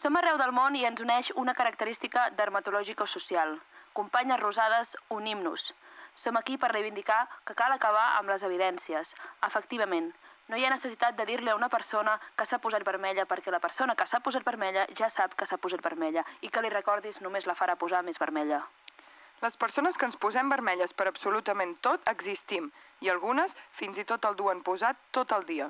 Som arreu del món i ens uneix una característica dermatològica o social. Companyes rosades, unim-nos. Som aquí per reivindicar que cal acabar amb les evidències. Efectivament, no hi ha necessitat de dir-li a una persona que s'ha posat vermella perquè la persona que s'ha posat vermella ja sap que s'ha posat vermella i que li recordis només la farà posar més vermella. Les persones que ens posem vermelles per absolutament tot existim i algunes fins i tot el duen posat tot el dia.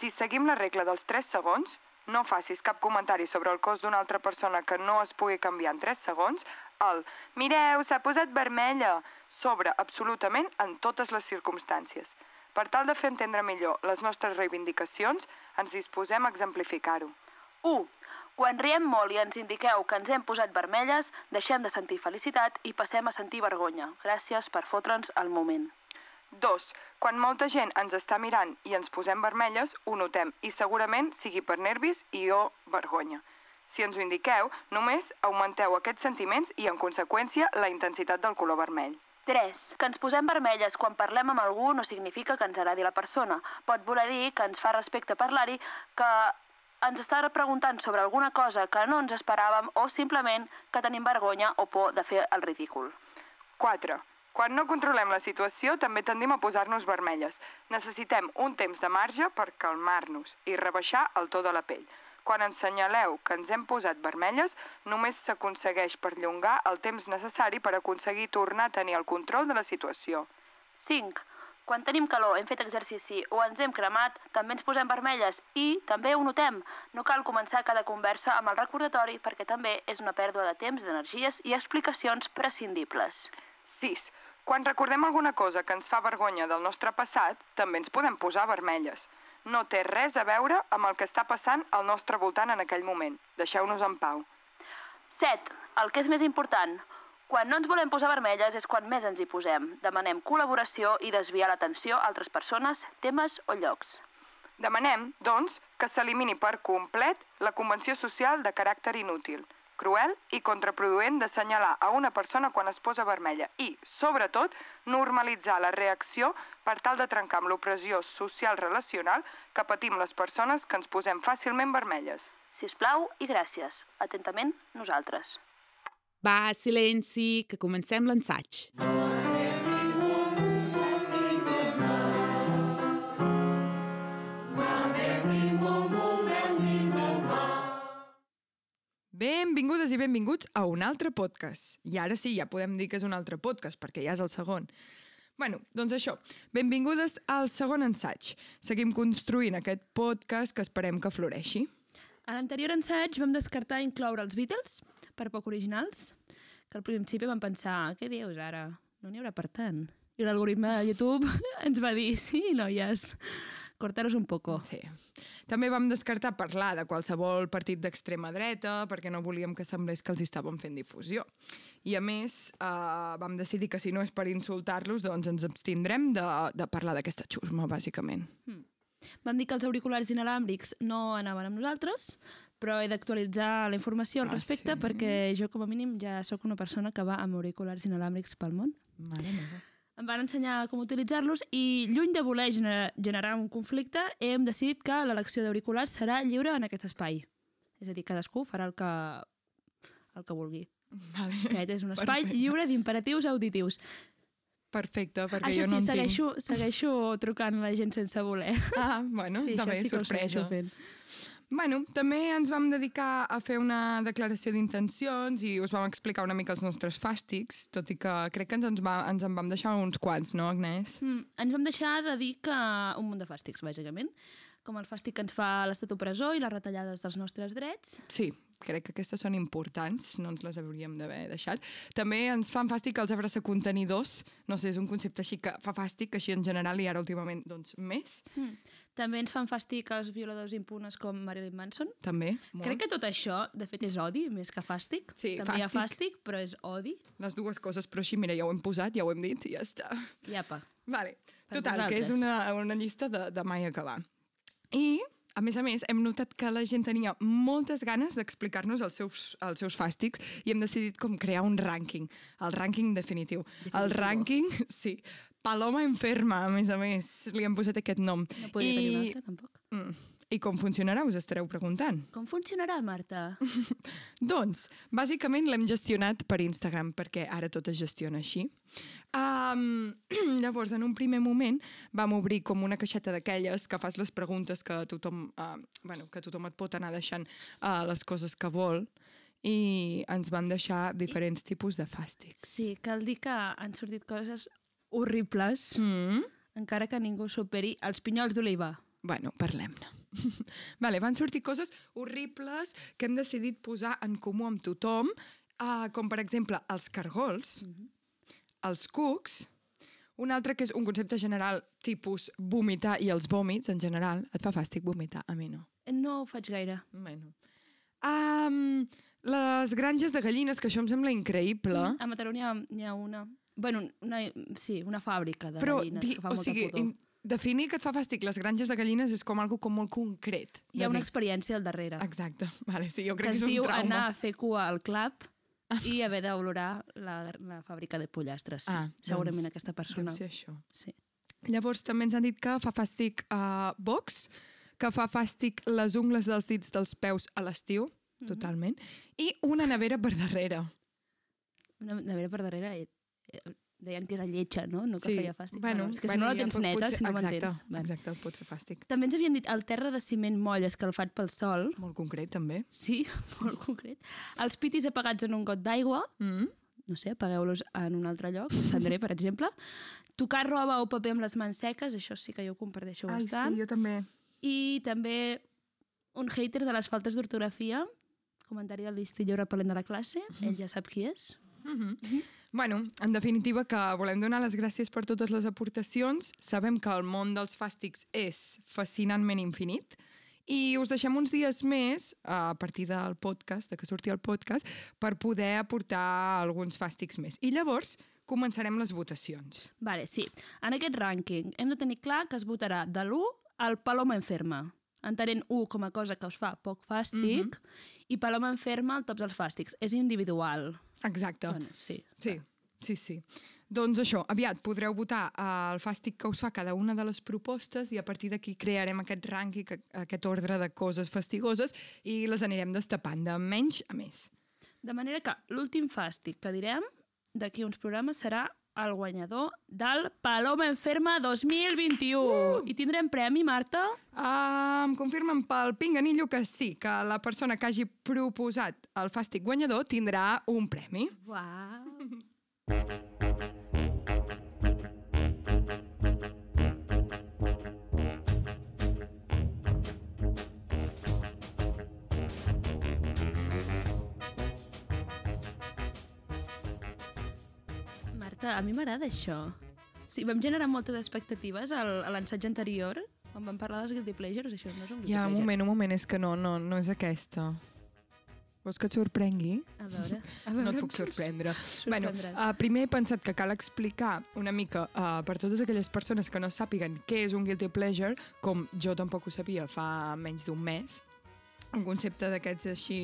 Si seguim la regla dels 3 segons, no facis cap comentari sobre el cos d'una altra persona que no es pugui canviar en 3 segons, el «Mireu, s'ha posat vermella!» sobre absolutament en totes les circumstàncies. Per tal de fer entendre millor les nostres reivindicacions, ens disposem a exemplificar-ho. 1. Quan riem molt i ens indiqueu que ens hem posat vermelles, deixem de sentir felicitat i passem a sentir vergonya. Gràcies per fotre'ns al moment. 2. Quan molta gent ens està mirant i ens posem vermelles, ho notem i segurament sigui per nervis i o vergonya. Si ens ho indiqueu, només augmenteu aquests sentiments i, en conseqüència, la intensitat del color vermell. 3. Que ens posem vermelles quan parlem amb algú no significa que ens agradi la persona. Pot voler dir que ens fa respecte parlar-hi, que ens està preguntant sobre alguna cosa que no ens esperàvem o simplement que tenim vergonya o por de fer el ridícul. 4. Quan no controlem la situació, també tendim a posar-nos vermelles. Necessitem un temps de marge per calmar-nos i rebaixar el to de la pell. Quan ensenyaleu que ens hem posat vermelles, només s'aconsegueix perllongar el temps necessari per aconseguir tornar a tenir el control de la situació. 5. Quan tenim calor, hem fet exercici o ens hem cremat, també ens posem vermelles i també ho notem. No cal començar cada conversa amb el recordatori perquè també és una pèrdua de temps, d'energies i explicacions prescindibles. 6. Quan recordem alguna cosa que ens fa vergonya del nostre passat, també ens podem posar vermelles no té res a veure amb el que està passant al nostre voltant en aquell moment. Deixeu-nos en pau. 7. El que és més important. Quan no ens volem posar vermelles és quan més ens hi posem. Demanem col·laboració i desviar l'atenció a altres persones, temes o llocs. Demanem, doncs, que s'elimini per complet la convenció social de caràcter inútil – cruel i contraproduent d'assenyalar a una persona quan es posa vermella i, sobretot, normalitzar la reacció per tal de trencar amb l'opressió social relacional que patim les persones que ens posem fàcilment vermelles. Si us plau i gràcies. Atentament, nosaltres. Va, silenci, que comencem l'ensaig. Benvingudes i benvinguts a un altre podcast. I ara sí, ja podem dir que és un altre podcast, perquè ja és el segon. bueno, doncs això, benvingudes al segon ensaig. Seguim construint aquest podcast que esperem que floreixi. A l'anterior ensaig vam descartar incloure els Beatles, per poc originals, que al principi vam pensar, què dius ara? No n'hi haurà per tant. I l'algoritme de YouTube ens va dir, sí, noies, cortaros un poco. Sí. També vam descartar parlar de qualsevol partit d'extrema dreta perquè no volíem que semblés que els estàvem fent difusió. I a més, eh, vam decidir que si no és per insultar-los, doncs ens abstindrem de, de parlar d'aquesta xusma, bàsicament. Hmm. Vam dir que els auriculars inalàmbrics no anaven amb nosaltres, però he d'actualitzar la informació al ah, respecte sí? perquè jo, com a mínim, ja sóc una persona que va amb auriculars inalàmbrics pel món. Mare meva em van ensenyar com utilitzar-los i lluny de voler gener generar un conflicte, hem decidit que l'elecció d'auriculars serà lliure en aquest espai. És a dir, cadascú farà el que, el que vulgui. Vale. Aquest és un espai Perfecte. lliure d'imperatius auditius. Perfecte, perquè això jo no sí, en segueixo, tinc. segueixo trucant la gent sense voler. Ah, bueno, sí, també, sí sorpresa. Bueno, també ens vam dedicar a fer una declaració d'intencions i us vam explicar una mica els nostres fàstics, tot i que crec que ens, ens, va, ens en vam deixar uns quants, no, Agnès? Mm, ens vam deixar de dir que un munt de fàstics, bàsicament, com el fàstic que ens fa l'estat opressor i les retallades dels nostres drets. Sí, crec que aquestes són importants, no ens les hauríem d'haver deixat. També ens fan fàstic els abraça contenidors, no sé, és un concepte així que fa fàstic, així en general i ara últimament doncs més. Mm. També ens fan fàstic els violadors impunes com Marilyn Manson. També, molt. Crec que tot això, de fet, és odi més que fàstic. Sí, També fàstic. hi ha fàstic, però és odi. Les dues coses, però així, mira, ja ho hem posat, ja ho hem dit i ja està. Iapa. Vale. Per Total, que és una, una llista de, de mai acabar. I a més a més, hem notat que la gent tenia moltes ganes d'explicar-nos els seus, els seus fàstics i hem decidit com crear un rànquing, el rànquing definitiu. definitiu. El rànquing, sí, Paloma Enferma, a més a més, li hem posat aquest nom. No podria I... tenir un altre, tampoc. Mm. I com funcionarà, us estareu preguntant. Com funcionarà, Marta? Doncs, bàsicament l'hem gestionat per Instagram, perquè ara tot es gestiona així. Um, llavors, en un primer moment, vam obrir com una caixeta d'aquelles que fas les preguntes que tothom, uh, bueno, que tothom et pot anar deixant uh, les coses que vol i ens van deixar diferents tipus de fàstics. Sí, cal dir que han sortit coses horribles, Mm. encara que ningú superi els pinyols d'oliva. Bueno, parlem-ne. vale, van sortir coses horribles que hem decidit posar en comú amb tothom, uh, com per exemple els cargols, els cucs, un altre que és un concepte general tipus vomitar i els vòmits en general. Et fa fàstic vomitar? A mi no. No ho faig gaire. Bueno. Um, les granges de gallines, que això em sembla increïble. A Mataró n'hi ha, ha una... Bueno, una, sí, una fàbrica de Però, gallines di, que fa o molta sigui, pudor. in, definir que et fa fàstic les granges de gallines és com algo com molt concret. Hi ha una dir. experiència al darrere. Exacte. Vale, sí, jo que crec que, es és un diu trauma. anar a fer cua al club i haver d'olorar la, la fàbrica de pollastres. Ah, Segurament doncs, aquesta Deu persona. ser això. Sí. Llavors també ens han dit que fa fàstic uh, box, que fa fàstic les ungles dels dits dels peus a l'estiu, Mhm. totalment, i una nevera per darrere. Una nevera per darrere eh, eh, deien que era lletja, no? No que Sí, feia fàstic. bueno, és que si bueno, no la tens neta, potser- si no exacte, m'entens. Bueno. Exacte, pot fer fàstic. També ens havien dit el terra de ciment moll escalfat pel sol. Molt concret, també. Sí, molt concret. Els pitis apagats en un got d'aigua. Mm. No sé, apagueu-los en un altre lloc, cendrer, per exemple. Tocar roba o paper amb les mans seques, això sí que jo ho comparteixo Ai, bastant. sí, jo també. I també un hater de les faltes d'ortografia, comentari del listillo repel·lent de la classe, ell ja sap qui és. Mm -hmm. Bueno, en definitiva, que volem donar les gràcies per totes les aportacions. Sabem que el món dels fàstics és fascinantment infinit i us deixem uns dies més, a partir del podcast, de que surti el podcast, per poder aportar alguns fàstics més. I llavors començarem les votacions. Vale, sí. En aquest rànquing hem de tenir clar que es votarà de l'1 al Paloma Enferma, entenent 1 com a cosa que us fa poc fàstic Mhm. i Paloma Enferma al top dels fàstics. És individual. Exacte. Bueno, sí. Sí, sí, sí. Doncs això, aviat podreu votar eh, el fàstic que us fa cada una de les propostes i a partir d'aquí crearem aquest rànquing, aquest ordre de coses fastigoses i les anirem destapant de menys a més. De manera que l'últim fàstic que direm d'aquí uns programes serà el guanyador del Paloma Enferma 2021. I tindrem premi, Marta? Uh, em confirmen pel pinganillo que sí, que la persona que hagi proposat el fàstic guanyador tindrà un premi. Uau. Marta, a mi m'agrada això. Sí, vam generar moltes expectatives al, a l'ensatge anterior, quan vam parlar dels guilty pleasures, això no és un guilty Ja, un pleasure. moment, un moment, és que no, no, no és aquesta. Vols que et sorprengui? A veure, a veure... No et puc sorprendre. Bueno, uh, primer he pensat que cal explicar una mica uh, per totes aquelles persones que no sàpiguen què és un guilty pleasure, com jo tampoc ho sabia fa menys d'un mes, un concepte d'aquests així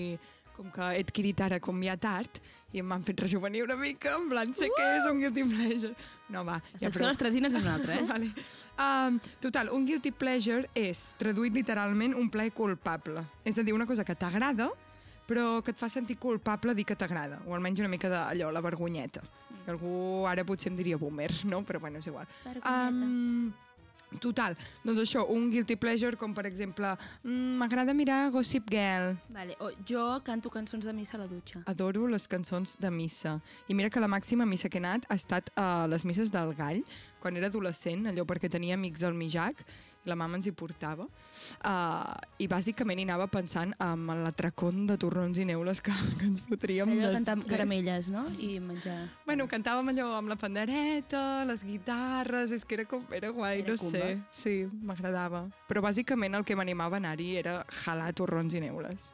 com que he adquirit ara com ja tard i m'han fet rejuvenir una mica, en plan, sé què és un guilty pleasure. No, va, La secció de les tresines és una altra, eh? vale. Um, total, un guilty pleasure és, traduït literalment, un plaer culpable. És a dir, una cosa que t'agrada, però que et fa sentir culpable dir que t'agrada, o almenys una mica d'allò, la vergonyeta. Mm. Algú ara potser em diria boomer, no? Però bueno, és igual. Vergonyeta. Um, total, doncs això, un guilty pleasure com per exemple mm, m'agrada mirar Gossip Girl, Vale, o jo canto cançons de missa a la dutxa. adoro les cançons de missa. I mira que la màxima missa que he anat ha estat a les misses del Gall, quan era adolescent, allò perquè tenia amics al Mijac, la mama ens hi portava, uh, i bàsicament hi anava pensant en l'atracón de torrons i neules que, que ens fotríem. Allò de cantar caramelles, no? I menjar... Bueno, cantàvem allò amb la pandereta, les guitarres, és que era, com, era guai, Era no cumba. sé. Sí, m'agradava. Però bàsicament el que m'animava a anar-hi era jalar torrons i neules.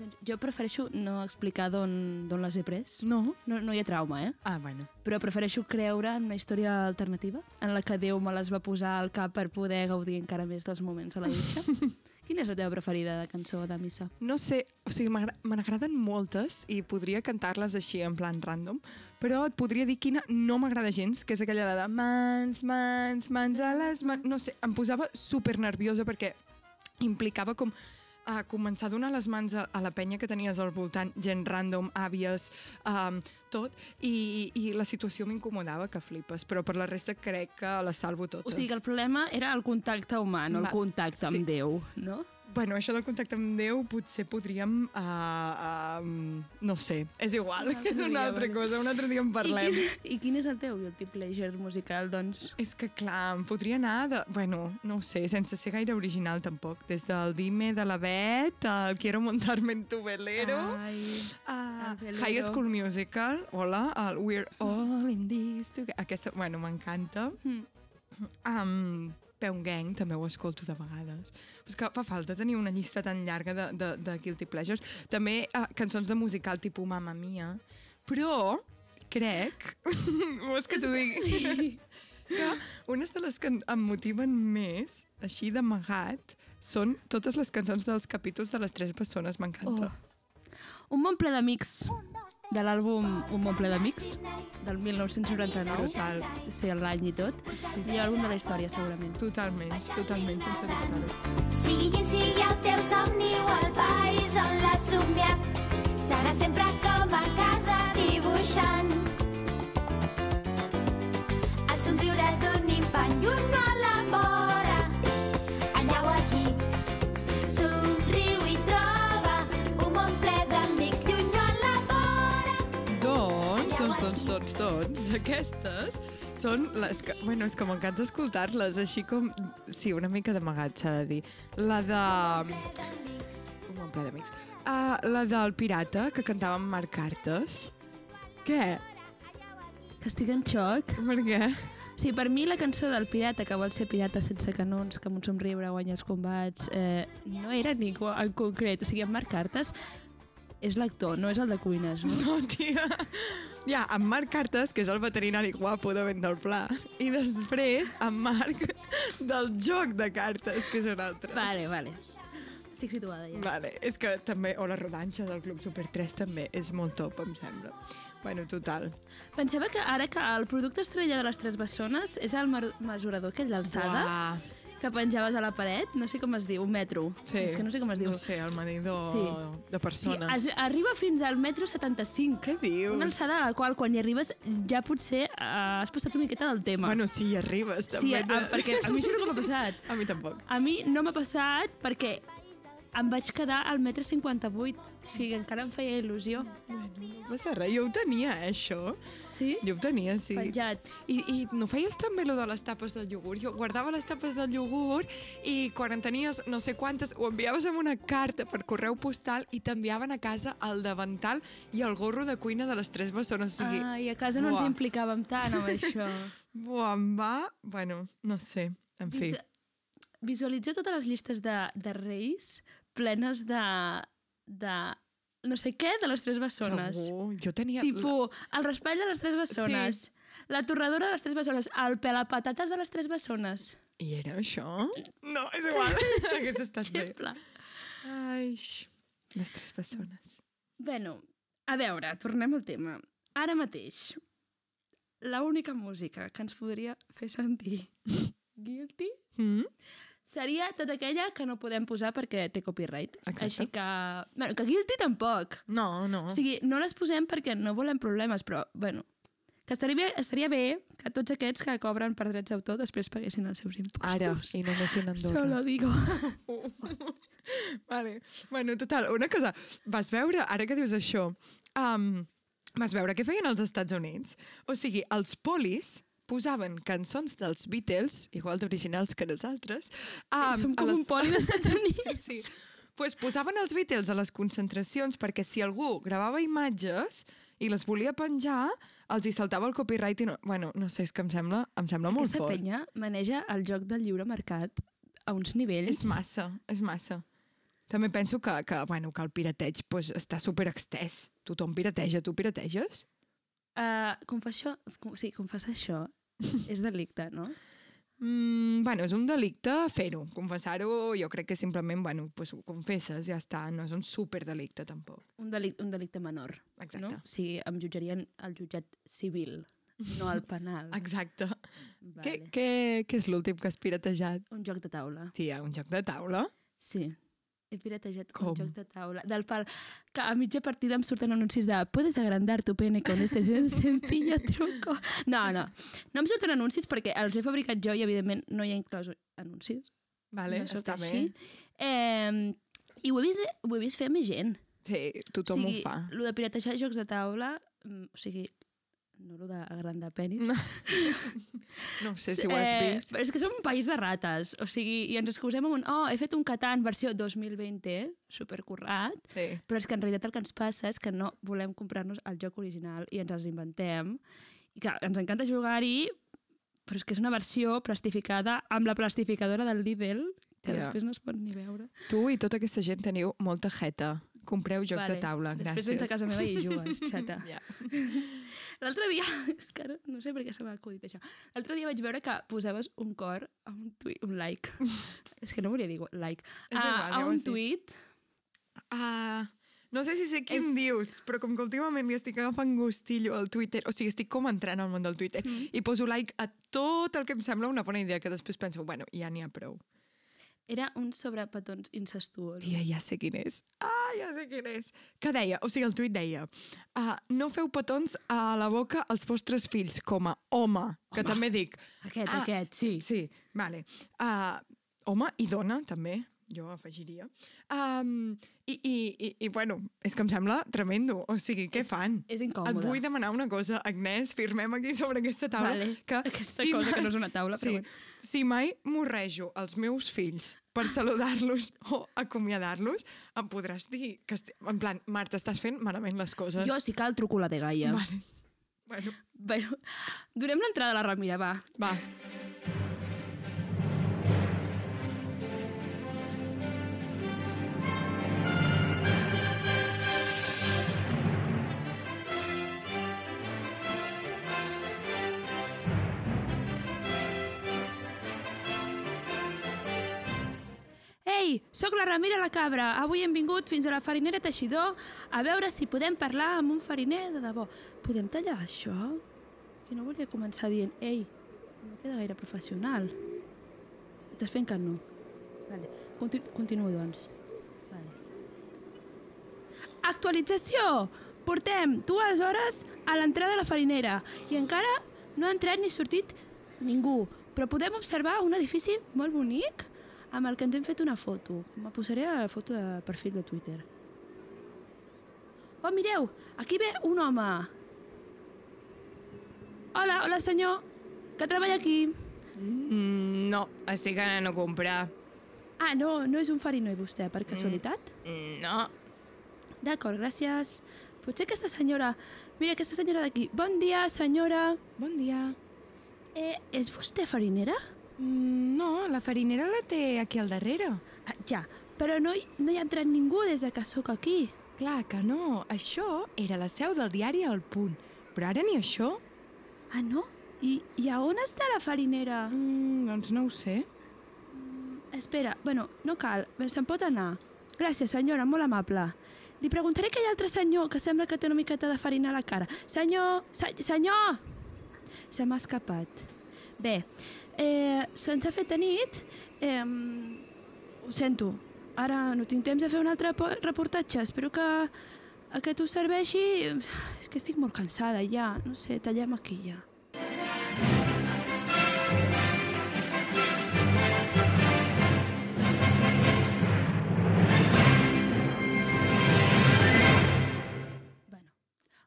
Doncs jo prefereixo no explicar d'on les he pres. No? No, no hi ha trauma, eh? Ah, bueno. Però prefereixo creure en una història alternativa en la que Déu me les va posar al cap per poder gaudir encara més dels moments a la dutxa. Quina és la teva preferida de cançó de missa? No sé, o sigui, me n'agraden moltes i podria cantar-les així en plan random, però et podria dir quina no m'agrada gens, que és aquella de mans, mans, mans a les mans... No sé, em posava super nerviosa perquè implicava com a començar a donar les mans a, a la penya que tenies al voltant, gent random, àvies, um, tot, i, i la situació m'incomodava que flipes, però per la resta crec que les salvo totes. O sigui que el problema era el contacte humà, no el Va, contacte amb sí. Déu, no? Bueno, això del contacte amb Déu potser podríem... Uh, uh, no sé, és igual, altre és una altra bueno. cosa, un altre dia en parlem. I quin, I quin és el teu guilty pleasure musical, doncs? És que, clar, em podria anar de... Bueno, no ho sé, sense ser gaire original, tampoc. Des del Dime de la Bet, al Quiero montarme en tu velero, Ai, el velero. High School Musical, hola, el We're All in This Together. Aquesta, bueno, m'encanta. Mm. Um, Gang, també ho escolto de vegades. Però és que fa falta tenir una llista tan llarga de, de, de Guilty Pleasures. També uh, cançons de musical tipus Mamma Mia. Però crec, vols que t'ho digui? Sí. que unes de les que em motiven més, així d'amagat, són totes les cançons dels capítols de les tres persones, m'encanta. Oh. Un bon ple d'amics de l'àlbum Un bon ple d'amics del 1999 Brutal. sé l'any i tot Sí, i àlbum de la història segurament Totalment, totalment, sense dubtar-ho. Sigui quin sigui el teu somni o el país on l'has somiat, serà sempre com a casa dibuixant. El somriure d'un infant lluny a la aquestes són les que... Bueno, és que m'encanta escoltar-les, així com... Sí, una mica d'amagat, s'ha de dir. La de... Un bon ple d'amics. Uh, la del pirata, que cantava amb Marc Cartes. Què? que estic en xoc Per què? sigui, per mi la cançó del pirata que vol ser pirata sense canons, que amb un somriure guanya els combats eh, no era ningú en concret, o sigui, en Marc Cartes és l'actor, no és el de cuines, no? No, tia. Ja, amb Marc Cartes, que és el veterinari guapo de vent del Pla. I després, amb Marc del joc de cartes, que és un altre. Vale, vale. Estic situada ja. Vale, és que també... O la rodanxa del Club Super 3 també és molt top, em sembla. Bueno, total. Pensava que ara que el producte estrella de les tres bessones és el mesurador aquell d'alçada Uah. Que penjaves a la paret, no sé com es diu, un metro. Sí. És que no sé com es diu. No sé, el medidor Sí. de Sí, persones. es, arriba fins al metro 75. Què dius? Una alçada a la qual, quan hi arribes, ja potser eh, has passat una miqueta del tema. Bueno, sí, hi arribes, sí, també. a, perquè a mi això no m'ha passat. A mi tampoc. A mi no m'ha passat perquè em vaig quedar al metre 58. O sigui, encara em feia il·lusió. No passa res, jo ho tenia, eh, això. Sí? Jo ho tenia, sí. Penjat. I, I no feies també lo de les tapes del iogurt? Jo guardava les tapes del iogurt i quan en tenies no sé quantes ho enviaves amb una carta per correu postal i t'enviaven a casa el davantal i el gorro de cuina de les tres bessones. O sigui, Ah, i a casa no ens buah. implicàvem tant amb això. buah, em va... Bueno, no sé, en fi. Visu- Visualitza totes les llistes de, de reis plenes de, de no sé què de les tres bessones. Segur. Jo tenia... Tipo, el raspall de les tres bessones, la torradora de les tres bessones, el pelapatates de les tres bessones. I era això? No, és igual. Hagués estat bé. Exemple. Ai, les tres persones. Bueno, a veure, tornem al tema. Ara mateix, l'única música que ens podria fer sentir guilty Mm? Seria tota aquella que no podem posar perquè té copyright. Exacte. Així que... Bueno, que guilty tampoc. No, no. O sigui, no les posem perquè no volem problemes, però, bueno, que estaria bé, estaria bé que tots aquests que cobren per drets d'autor després paguessin els seus impostos. Ara, i no anessin a Andorra. Solo digo. vale. Bueno, total, una cosa. Vas veure, ara que dius això, um, vas veure què feien als Estats Units? O sigui, els polis posaven cançons dels Beatles, igual d'originals que nosaltres, um, Som a com un les- poli d'Estats Units. Sí. Pues posaven els Beatles a les concentracions perquè si algú gravava imatges i les volia penjar, els hi saltava el copyright i no... Bueno, no sé, és que em sembla, em sembla molt Aquesta fort. penya maneja el joc del lliure mercat a uns nivells... És massa, és massa. També penso que, que, bueno, que el pirateig pues, està super extès. Tothom pirateja. Tu pirateges? Uh, confessar, com, sí, confessar això és delicte, no? Mm, bueno, és un delicte fer-ho. Confessar-ho jo crec que simplement, bueno, pues, ho confesses, ja està. No és un superdelicte, tampoc. Un delicte, un delicte menor. Exacte. No? O sigui, em jutjarien al jutjat civil, no al penal. Exacte. vale. Què, què, què és l'últim que has piratejat? Un joc de taula. Tia, un joc de taula? Sí. He piratejat Com? un joc de taula. Del pal, que a mitja partida em surten anuncis de puedes agrandar tu pene con este sencillo truco. No, no. No em surten anuncis perquè els he fabricat jo i, evidentment, no hi ha inclòs anuncis. Vale, no està així. bé. Eh, I ho he, vist, ho he vist fer més gent. Sí, tothom o sigui, ho fa. Lo de piratejar jocs de taula, mm, o sigui, no lo d'agrandar penis. No. No sé si ho has vist. Eh, és que som un país de rates, o sigui, i ens excusem amb un, oh, he fet un Catan versió 2020, supercurrat, Sí. però és que en realitat el que ens passa és que no volem comprar-nos el joc original i ens els inventem. I que ens encanta jugar-hi, però és que és una versió plastificada amb la plastificadora del Lidl, que Ja. després no es pot ni veure. Tu i tota aquesta gent teniu molta jeta. Compreu jocs de taula, Després gràcies. vens a casa meva i jugues, xata. Ja. L'altre dia, és que ara no sé per què se m'ha acudit això. L'altre dia vaig veure que posaves un cor a un tuit, un like. és que no volia dir like. És a, igual, ja a un tuit. Ah, no sé si sé quin És- dius, però com que últimament li estic agafant gustillo al Twitter, o sigui, estic com entrant al món del Twitter, Mm. i poso like a tot el que em sembla una bona idea, que després penso, bueno, ja n'hi ha prou. Era un sobre petons incestuós. Tia, ja sé quin és. Ah, ja sé quin és. Que deia, o sigui, el tuit deia uh, no feu petons a la boca als vostres fills, com a home, que Home. també dic. Aquest, Ah, aquest, sí. Sí, vale. Uh, home i dona, també, jo afegiria. Um, i, i, i, I, bueno, és que em sembla tremendo. O sigui, què És- fan? És Et incòmode. vull demanar una cosa, Agnès, firmem aquí sobre aquesta taula. Vale. Que Aquesta cosa que no és una taula, sí, però bueno. Si mai morrejo els meus fills per saludar-los o acomiadar-los, em podràs dir que... Esti... En plan, Marta, estàs fent malament les coses. Jo, si cal, truco la de Gaia. Vale. Bueno, Bueno, donem l'entrada a la Ramira, va. va. Ei, sóc la Ramira la Cabra. Avui hem vingut fins a la farinera Teixidor a veure si podem parlar amb un fariner de debò. Podem tallar això? Que no volia començar dient, ei, no queda gaire professional. Estàs fent que no. Vale. Conti continuo, doncs. Vale. Actualització! Portem dues hores a l'entrada de la farinera i encara no ha entrat ni sortit ningú. Però podem observar un edifici molt bonic amb el que ens hem fet una foto. Me posaré a la foto de perfil de Twitter. Oh, mireu! Aquí ve un home. Hola, hola senyor, que treballa aquí. Mm, no, estic anant a comprar. Ah, no, no és un fariner vostè, per casualitat? Mm, no. D'acord, gràcies. Potser aquesta senyora... Mira, aquesta senyora d'aquí. Bon dia, senyora. Bon dia. Eh, és vostè farinera? Mm, no, la farinera la té aquí al darrere. Ah, ja, però no, hi- no hi ha entrat ningú des de que sóc aquí. Clar que no, això era la seu del diari El Punt. Però ara ni això? Ah, no? I, i a on està la farinera? Mm, doncs no ho sé. Espera, bueno, no cal, però se'n pot anar. Gràcies, senyora, molt amable. Li preguntaré a aquell altre senyor que sembla que té una miqueta de farina a la cara. Senyor! Se senyor! Se m'ha escapat. Bé, eh, se'ns ha fet de nit. Eh, ho sento, ara no tinc temps de fer un altre po- reportatge. Espero que aquest us serveixi. És que estic molt cansada ja. No sé, tallem aquí ja.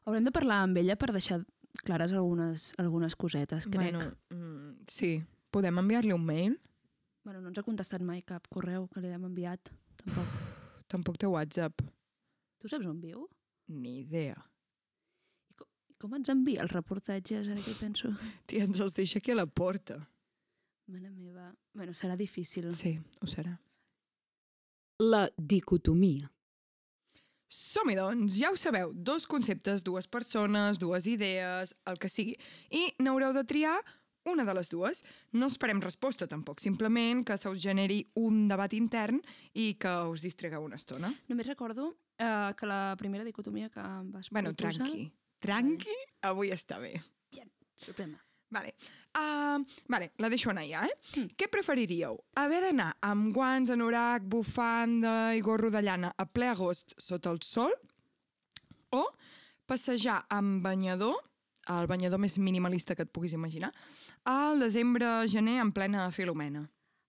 Haurem de parlar amb ella per deixar clares algunes, algunes cosetes, crec. Bueno, mm, sí. Podem enviar-li un mail? Bueno, no ens ha contestat mai cap correu que li hem enviat, tampoc. Tampoc té WhatsApp. Tu saps on viu? Ni idea. I com, i com ens envia els reportatges? Ara que hi penso. Tia, ens els deixa aquí a la porta. Mare meva. Bueno, serà difícil. Sí, ho serà. La dicotomia. Som-hi, doncs, ja ho sabeu. Dos conceptes, dues persones, dues idees, el que sigui. I n'haureu de triar una de les dues. No esperem resposta, tampoc. Simplement que se us generi un debat intern i que us distregueu una estona. Només recordo eh, que la primera dicotomia que em vas Bueno, proposar... tranqui. Tranqui, avui està bé. Suprema. Vale. Uh, vale, la deixo anar ja, eh? Mm. Què preferiríeu? Haver d'anar amb guants, anorac, bufanda i gorro de llana a ple agost sota el sol? O passejar amb banyador, el banyador més minimalista que et puguis imaginar, al desembre-gener en plena filomena?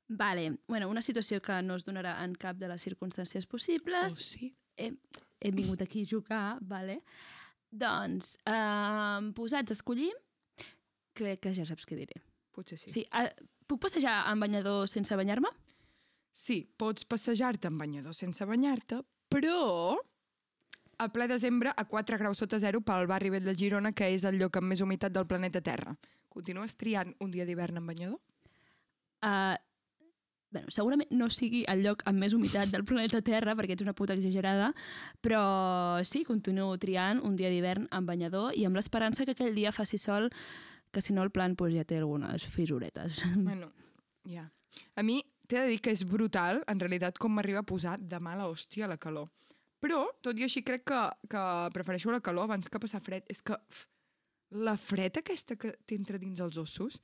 Vale, bueno, una situació que no es donarà en cap de les circumstàncies possibles. Oh, sí? Hem, hem vingut aquí a jugar, vale? Doncs, eh, posats a escollir, crec que ja saps què diré. Potser sí. Sí, eh, puc passejar amb banyador sense banyar-me? Sí, pots passejar-te amb banyador sense banyar-te, però a ple desembre a 4 graus sota zero pel barri vell de Girona, que és el lloc amb més humitat del planeta Terra. Continues triant un dia d'hivern amb banyador? Uh, bueno, segurament no sigui el lloc amb més humitat del planeta Terra, perquè ets una puta exagerada, però sí, continuo triant un dia d'hivern amb banyador i amb l'esperança que aquell dia faci sol, que si no el plan pues, ja té algunes fissuretes. Bueno, ja. A mi t'he de dir que és brutal, en realitat, com m'arriba a posar de mala hòstia la calor. Però, tot i així, crec que, que prefereixo la calor abans que passar fred. És que uf, la fred aquesta que t'entra dins els ossos,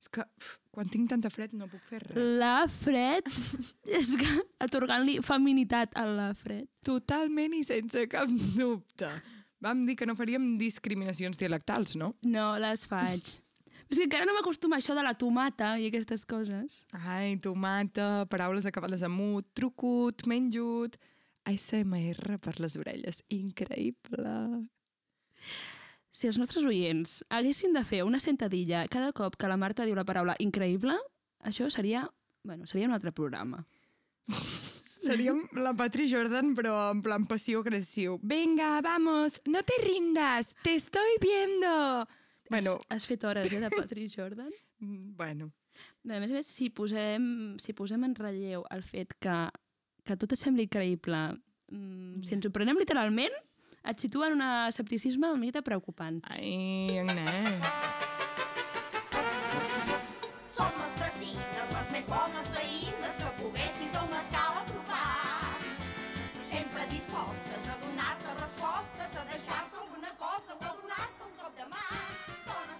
és que uf, quan tinc tanta fred no puc fer res. La fred, és que atorgant-li feminitat a la fred. Totalment i sense cap dubte. Vam dir que no faríem discriminacions dialectals, no? No, les faig. És que encara no m'acostuma això de la tomata i aquestes coses. Ai, tomata, paraules acabades amb mut, trucut, menjut... ASMR per les orelles. Increïble. Si els nostres oients haguessin de fer una sentadilla cada cop que la Marta diu la paraula increïble, això seria, bueno, seria un altre programa. Seríem la Patri Jordan, però en plan passiu-agressiu. Venga, vamos, no te rindas, te estoy viendo. Bueno, Has, has fet hores, eh, de Patrick Jordan? mm, bueno, Bé, a més a més, si posem, si posem en relleu el fet que, que tot et sembli increïble, mm, si ens ho prenem literalment, et situa en un escepticisme una miqueta preocupant. ai, Agnès. Som les vecines, les més bones veïnes que poguessis a una escala. Sempre dispostes a donar-te respostes, a deixar-te alguna cosa o a donar-te un cop de mà.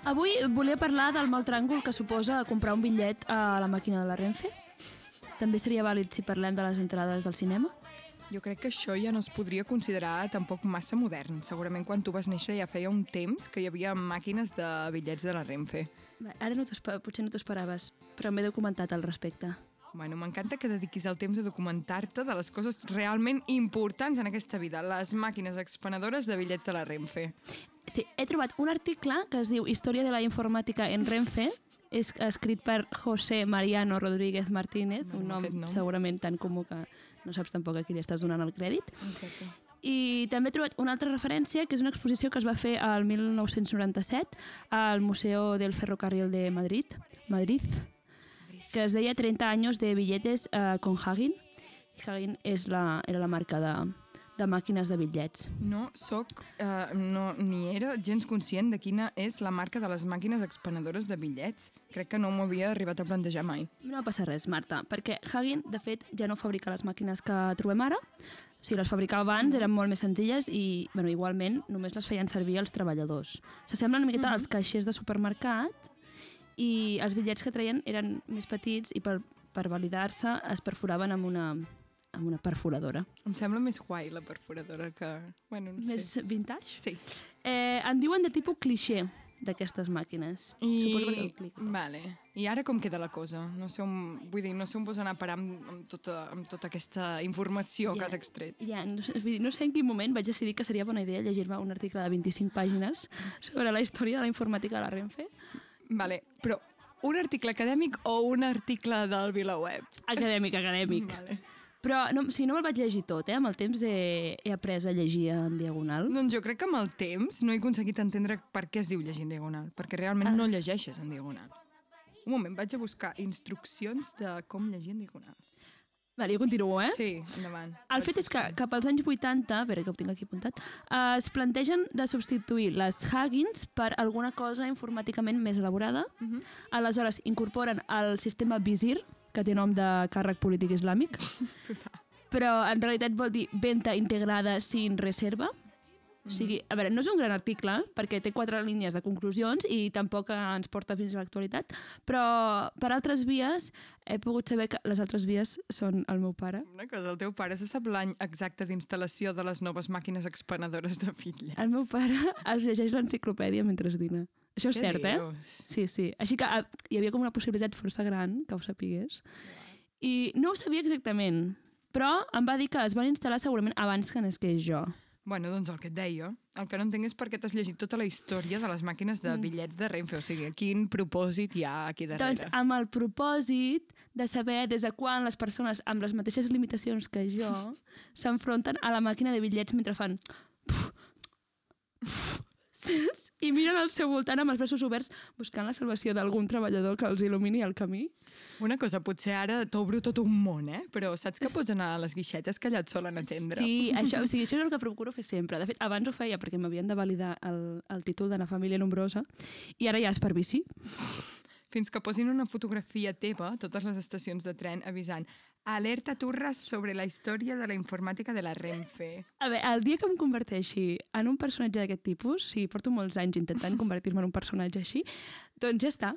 Avui volia parlar del mal tràngol que suposa comprar un bitllet a la màquina de la Renfe. També seria vàlid si parlem de les entrades del cinema. Jo crec que això ja no es podria considerar tampoc massa modern. Segurament quan tu vas néixer ja feia un temps que hi havia màquines de bitllets de la Renfe. Ara no potser no t'ho esperaves, però m'he documentat al respecte. Bueno, m'encanta que dediquis el temps a documentar-te de les coses realment importants en aquesta vida, les màquines expenedores de bitllets de la Renfe. Sí, he trobat un article que es diu Història de la informàtica en Renfe, és escrit per José Mariano Rodríguez Martínez, Bueno, un nom, nom. segurament tan comú que no saps tampoc a qui li estàs donant el crèdit. Exacte. I també he trobat una altra referència, que és una exposició que es va fer al 1997 al Museo del Ferrocarril de Madrid, Madrid, que es deia 30 anys de billetes eh, con Hagin. I Hagin és la, era la marca de, de màquines de bitllets. No soc, eh, no, ni era gens conscient de quina és la marca de les màquines expenedores de bitllets. Crec que no m'ho havia arribat a plantejar mai. No passa res, Marta, perquè Hagin, de fet, ja no fabrica les màquines que trobem ara. O sigui, les fabricava abans, eren molt més senzilles i, bueno, igualment, només les feien servir els treballadors. S'assemblen una miqueta als caixers de supermercat i els bitllets que treien eren més petits i per, per validar-se es perforaven amb una, amb una perforadora. Em sembla més guai la perforadora que... Bueno, no Més sé. vintage? Sí. Eh, en diuen de tipus cliché d'aquestes màquines. Clic. Vale. I ara com queda la cosa? No sé on, vull dir, no sé on vols anar a parar amb, amb, tota, amb tota aquesta informació que Ja. has extret. Ja, no, sé, vull dir, no sé en quin moment vaig decidir que seria bona idea llegir-me un article de 25 pàgines sobre la història de la informàtica de la Renfe. Vale, però un article acadèmic o un article del VilaWeb? Acadèmic, acadèmic. Vale. Però no, o sigui, no me'l vaig llegir tot, eh? Amb el temps he, he après a llegir en diagonal. Doncs jo crec que amb el temps no he aconseguit entendre per què es diu llegir en diagonal, perquè realment Ah. no llegeixes en diagonal. Un moment, vaig a buscar instruccions de com llegir en diagonal. Vale, jo continuo, eh? Sí, endavant. El fet és que cap als anys 80, a veure que ho tinc aquí apuntat, eh, es plantegen de substituir les Huggins per alguna cosa informàticament més elaborada. Uh Mhm. -huh. Aleshores, incorporen el sistema Vizir, que té nom de càrrec polític islàmic, però en realitat vol dir venta integrada sin reserva. O sigui, a veure, no és un gran article, perquè té quatre línies de conclusions i tampoc ens porta fins a l'actualitat, però per altres vies he pogut saber que les altres vies són el meu pare. Una cosa, el teu pare se sap l'any exacte d'instal·lació de les noves màquines expenedores de bitllets. El meu pare es llegeix l'enciclopèdia mentre dina. Això és Què cert, eh? dius? Sí, sí. Així que ah, hi havia com una possibilitat força gran que ho sapigués. I no ho sabia exactament, però em va dir que es van instal·lar segurament abans que nasqués jo. Bueno, doncs el que et deia. El que no entenc és per què t'has llegit tota la història de les màquines de bitllets de Renfe. O sigui, quin propòsit hi ha aquí darrere? Doncs amb el propòsit de saber des de quan les persones amb les mateixes limitacions que jo s'enfronten a la màquina de bitllets mentre fan... saps? I miren al seu voltant amb els braços oberts buscant la salvació d'algun treballador que els il·lumini el camí. Una cosa, potser ara t'obro tot un món, eh? Però saps que pots anar a les guixetes que allà et solen atendre? Sí, això, o sigui, això és el que procuro fer sempre. De fet, abans ho feia perquè m'havien de validar el, el títol de la família nombrosa i ara ja és per bici. Fins que posin una fotografia teva a totes les estacions de tren avisant Alerta turres sobre la història de la informàtica de la Renfe. A veure, el dia que em converteixi en un personatge d'aquest tipus, sí, porto molts anys intentant convertir-me en un personatge així, doncs ja està.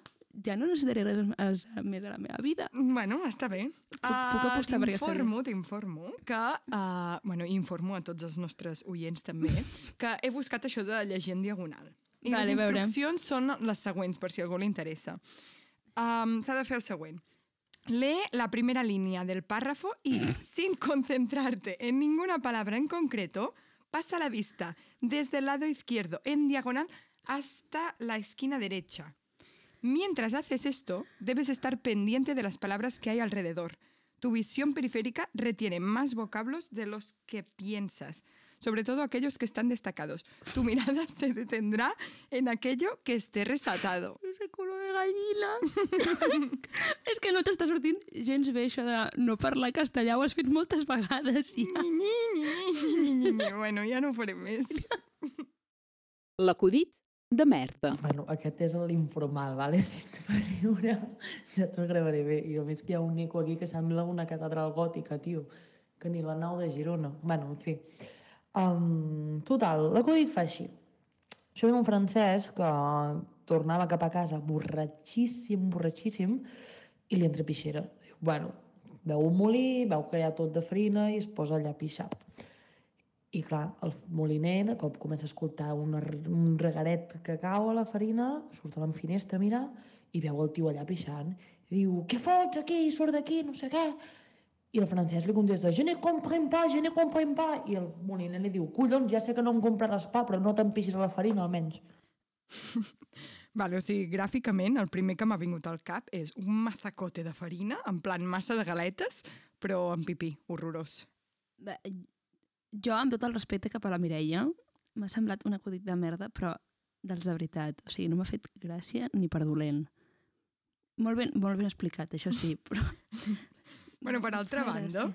Ja no necessitaré res més més a la meva vida. Bueno, està bé. Puc- puc apostar per aquesta T'informo, t'informo, que... Uh, bueno, informo a tots els nostres oients també, que he buscat això de llegir en diagonal. I Vale, les a veure. instruccions són les següents, per si algú li interessa. Um, S'ha de fer el següent. Lee la primera línea del párrafo y, sin concentrarte en ninguna palabra en concreto, pasa la vista desde el lado izquierdo en diagonal hasta la esquina derecha. Mientras haces esto, debes estar pendiente de las palabras que hay alrededor. Tu visión periférica retiene más vocablos de los que piensas, sobre todo aquellos que están destacados. Tu mirada se detendrá en aquello que esté resaltado. Ese culo de gallina. és que no t'està sortint gens bé això de no parlar castellà. Ho has fet moltes vegades ja. Ni, ni, ni, ni, ni, ni, ni. Bueno, ja no ho faré més. L'acudit de merda. Bueno, aquest és l'informal, ¿vale? Si et fa riure, ja t'ho gravaré bé. I a més que hi ha un eco aquí que sembla una catedral gòtica, tio. Que ni la nau de Girona. Bueno, en fi. Um, total, l'acudit fa així. Això era un francès que tornava cap a casa borratxíssim, borratxíssim, i li entra pixera. Diu, bueno, veu un molí, veu que hi ha tot de farina i es posa allà a pixar. I clar, el moliner de cop comença a escoltar una, r- un regaret que cau a la farina, surt a la finestra a mirar i veu el tio allà pixant. I diu, què fots aquí? Surt d'aquí, no sé què. I el francès li contesta, je ne comprends pas, je ne comprends pas. I el moliner li diu, collons, ja sé que no em compraràs pa, però no t'empixis la farina, almenys. Vale, o sigui, gràficament, el primer que m'ha vingut al cap és un mazacote de farina, en plan massa de galetes, però amb pipí, horrorós. Bé, Jo, amb tot el respecte cap a la Mireia, m'ha semblat un acudit de merda, però dels de veritat. O sigui, no m'ha fet gràcia ni per dolent. Molt ben, molt ben explicat, això sí, però... Bueno, per altra Fa banda,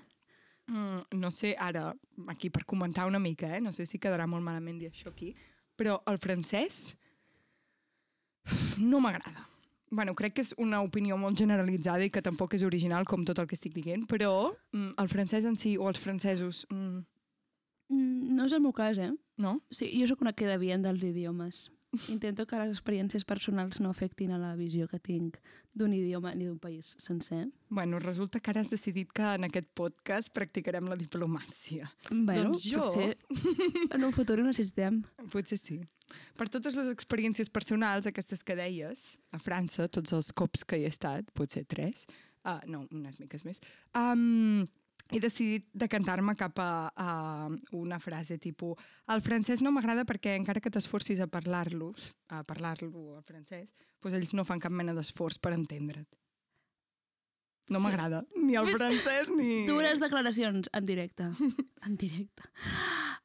mm, no sé, ara, aquí per comentar una mica, eh? no sé si quedarà molt malament dir això aquí, però el francès no m'agrada. Bueno, crec que és una opinió molt generalitzada i que tampoc és original com tot el que estic dient, però mm, el francès en si, o els francesos, mm, Mm, No és el meu cas, eh? no? Sí, jo sóc una queda bien dels idiomes. Intento que les experiències personals no afectin a la visió que tinc d'un idioma ni d'un país sencer. Bueno, resulta que ara has decidit que en aquest podcast practicarem la diplomàcia. Bueno, Doncs jo- potser en un futur ho necessitem. Potser sí. Per totes les experiències personals, aquestes que deies, a França, tots els cops que hi he estat, potser tres, uh, no, unes miques més, um, he decidit decantar-me cap a, a una frase tipus el francès no m'agrada perquè encara que t'esforcis a parlar-los, a parlar-lo al francès, doncs ells no fan cap mena d'esforç per entendre't. No Sí. m'agrada ni el francès ni... Dures declaracions en directe. En directe.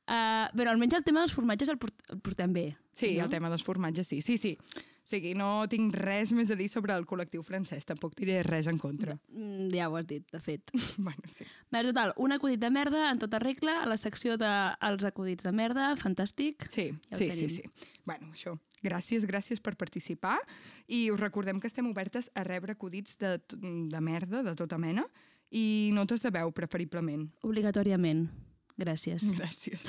Uh, bé, almenys el tema dels formatges el, port el portem bé. Sí, no? el tema dels formatges, sí, sí, sí. O sigui, no tinc res més a dir sobre el col·lectiu francès, tampoc diré res en contra. Mm, Ja ho has dit, de fet. bueno, sí. Bé, total, un acudit de merda en tota regla, a la secció dels acudits de merda, fantàstic. Sí, Ja sí, sí, tenim. sí. Bueno, això. Gràcies, gràcies per participar i us recordem que estem obertes a rebre acudits de, de merda, de tota mena, i notes de veu, preferiblement. Obligatòriament. Gràcies. Gràcies.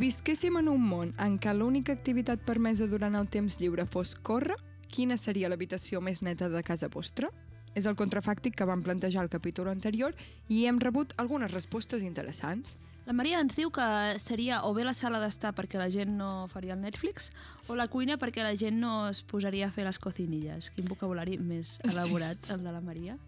Visquéssim en un món en què l'única activitat permesa durant el temps lliure fos córrer, quina seria l'habitació més neta de casa vostra? És el contrafàctic que vam plantejar al capítol anterior i hem rebut algunes respostes interessants. La Maria ens diu que seria o bé la sala d'estar perquè la gent no faria el Netflix o la cuina perquè la gent no es posaria a fer les cocinilles. Quin vocabulari més elaborat, el de la Maria.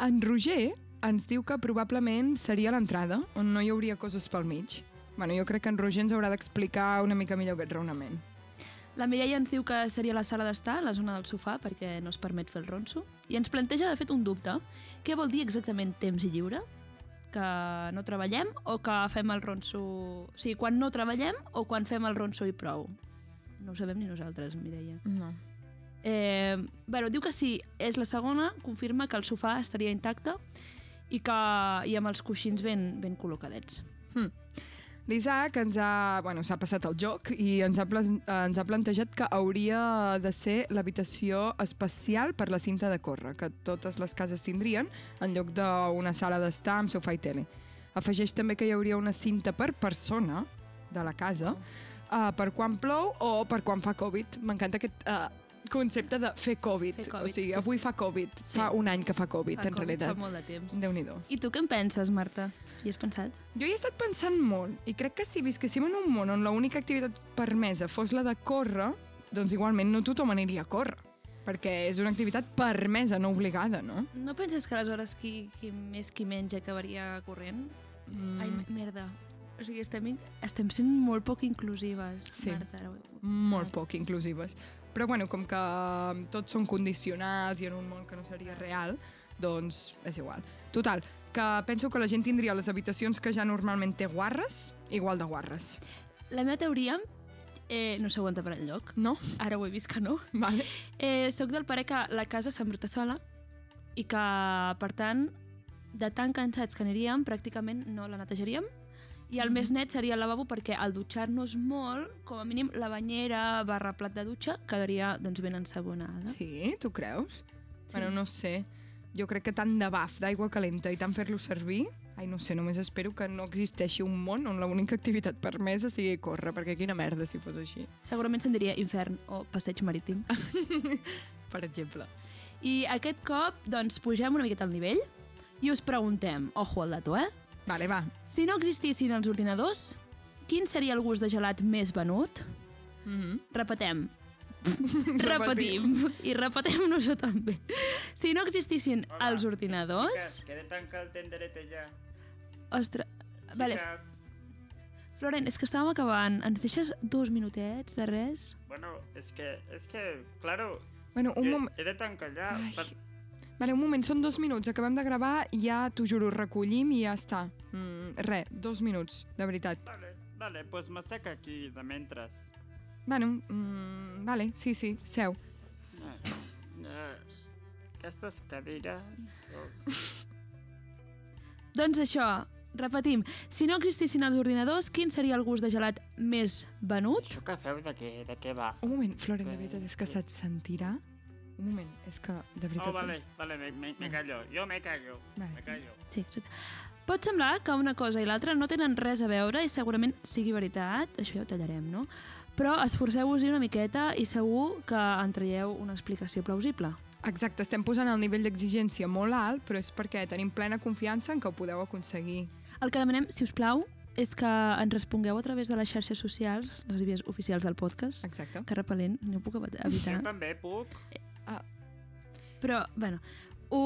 En Roger ens diu que probablement seria l'entrada, on no hi hauria coses pel mig. Bueno, jo crec que en Roger ens haurà d'explicar una mica millor aquest raonament. La Mireia ens diu que seria la sala d'estar, la zona del sofà, perquè no es permet fer el ronso. I ens planteja, de fet, un dubte. Què vol dir exactament temps i lliure? Que no treballem o que fem el ronso... O sigui, quan no treballem o quan fem el ronso i prou? No ho sabem ni nosaltres, Mireia. No. Eh, bueno, diu que si és la segona, confirma que el sofà estaria intacte i, que, i amb els coixins ben, ben col·locadets. L'Isaac ens ha, bueno, s'ha passat el joc i ens ha, ens ha plantejat que hauria de ser l'habitació especial per la cinta de córrer, que totes les cases tindrien, en lloc d'una sala d'estar amb sofà i tele. Afegeix també que hi hauria una cinta per persona de la casa, uh, per quan plou o per quan fa Covid. M'encanta aquest uh, concepte de fer Covid. Fer Covid, O sigui, avui fa Covid. Sí. Fa un any que fa Covid, Fa en com- realitat. Fa molt de temps. Déu-n'hi-do. I tu què en penses, Marta? Hi has pensat? Jo hi he estat pensant molt i crec que si visquéssim en un món on l'única activitat permesa fos la de córrer, doncs igualment no tothom aniria a córrer, perquè és una activitat permesa, no obligada, no? No penses que aleshores qui, qui més qui menys acabaria corrent? Mm, Ai, merda. O sigui, estem, estem sent molt poc inclusives, Sí. Marta. Ara ho he pensat. molt poc inclusives. Però bueno, com que tots són condicionals i en un món que no seria real, doncs és igual. Total, que penso que la gent tindria les habitacions que ja normalment té guarres, igual de guarres. La meva teoria eh, no s'aguanta per enlloc. No? Ara ho he vist que no. Vale. Eh, soc del parer que la casa s'embruta sola i que, per tant, de tan cansats que aniríem, pràcticament no la netejaríem. I el més net seria el lavabo perquè al dutxar-nos molt, com a mínim la banyera barra plat de dutxa quedaria doncs, ben ensabonada. Sí? Tu creus? Sí. Bueno, no sé. Jo crec que tant de baf d'aigua calenta i tant fer-lo servir... Ai, no sé, només espero que no existeixi un món on l'única activitat permesa sigui córrer, perquè quina merda si fos així, Segurament se'n diria infern o passeig marítim. per exemple. I aquest cop, doncs, pugem una miqueta al nivell i us preguntem, ojo al dato, eh? Vale, va. Si no existissin els ordinadors, quin seria el gust de gelat més venut? Mm -hmm. Repetem. Repetim. I repetem-nos-ho també. Si no existissin Hola, els ordinadors... Chicas, que de tancar el tenderete ja. Ostres, vale, Chicas, Florent, és que estàvem acabant. Ens deixes dos minutets de res? bueno, és que, és que, claro, Bueno, un moment... he de tancar ja. Ai. Per... Vale, un moment, són dos minuts. Acabem de gravar i ja, t'ho juro, recollim i ja està. Mm, re, dos minuts, de veritat. Vale, vale, pues m'estic aquí de mentres. Bueno, mm, vale, sí, sí, seu. Eh, eh, aquestes cadires... Oh. Doncs això, repetim. Si no existissin els ordinadors, quin seria el gust de gelat més venut? Això que feu de què, de què va? Un moment, Floren, de veritat, és que se't sentirà? Un moment, és que, de veritat... Oh, vale, vale, me, me, me callo. Jo me callo. Vale. Me callo. Sí, exacte. Pot semblar que una cosa i l'altra no tenen res a veure i segurament sigui veritat, això ja ho tallarem, no? Però esforceu-vos-hi una miqueta i segur que en traieu una explicació plausible. Exacte, estem posant el nivell d'exigència molt alt, però és perquè tenim plena confiança en que ho podeu aconseguir. El que demanem, si us plau, és que ens respongueu a través de les xarxes socials, les vies oficials del podcast, Exacte. que repel·lent, no ho puc ev- evitar. Jo també puc. Però, bueno, ho,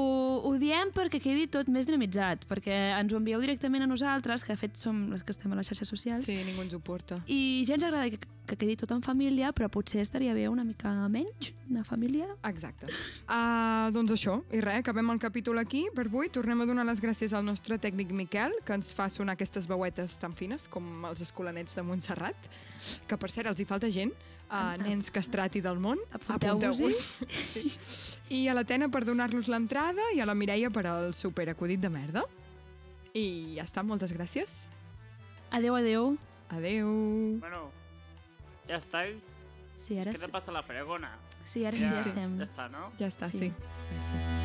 ho diem perquè quedi tot més dinamitzat, perquè ens ho envieu directament a nosaltres, que de fet som les que estem a les xarxes socials, Sí, ningú ens ho porta. i ja ens agrada que, que quedi tot en família, però potser estaria bé una mica menys de família. Exacte. Uh, doncs això, i res, acabem el capítol aquí per avui. Tornem a donar les gràcies al nostre tècnic Miquel, que ens fa sonar aquestes veuetes tan fines com els escolanets de Montserrat, que per cert els hi falta gent, uh, nens castrati del món. Apunteu-vos-hi. Sí. I a la Tena per donar-los l'entrada i a la Mireia per al superacudit de merda. I ja està, moltes gràcies. Adeu, adeu. Adeu. Bueno, ja estáis. Sí, ara ¿Qué te sí. pasa la fregona? Sí, ara sí, ja estem. Ya está, ¿no? Ja està, Sí. sí. sí.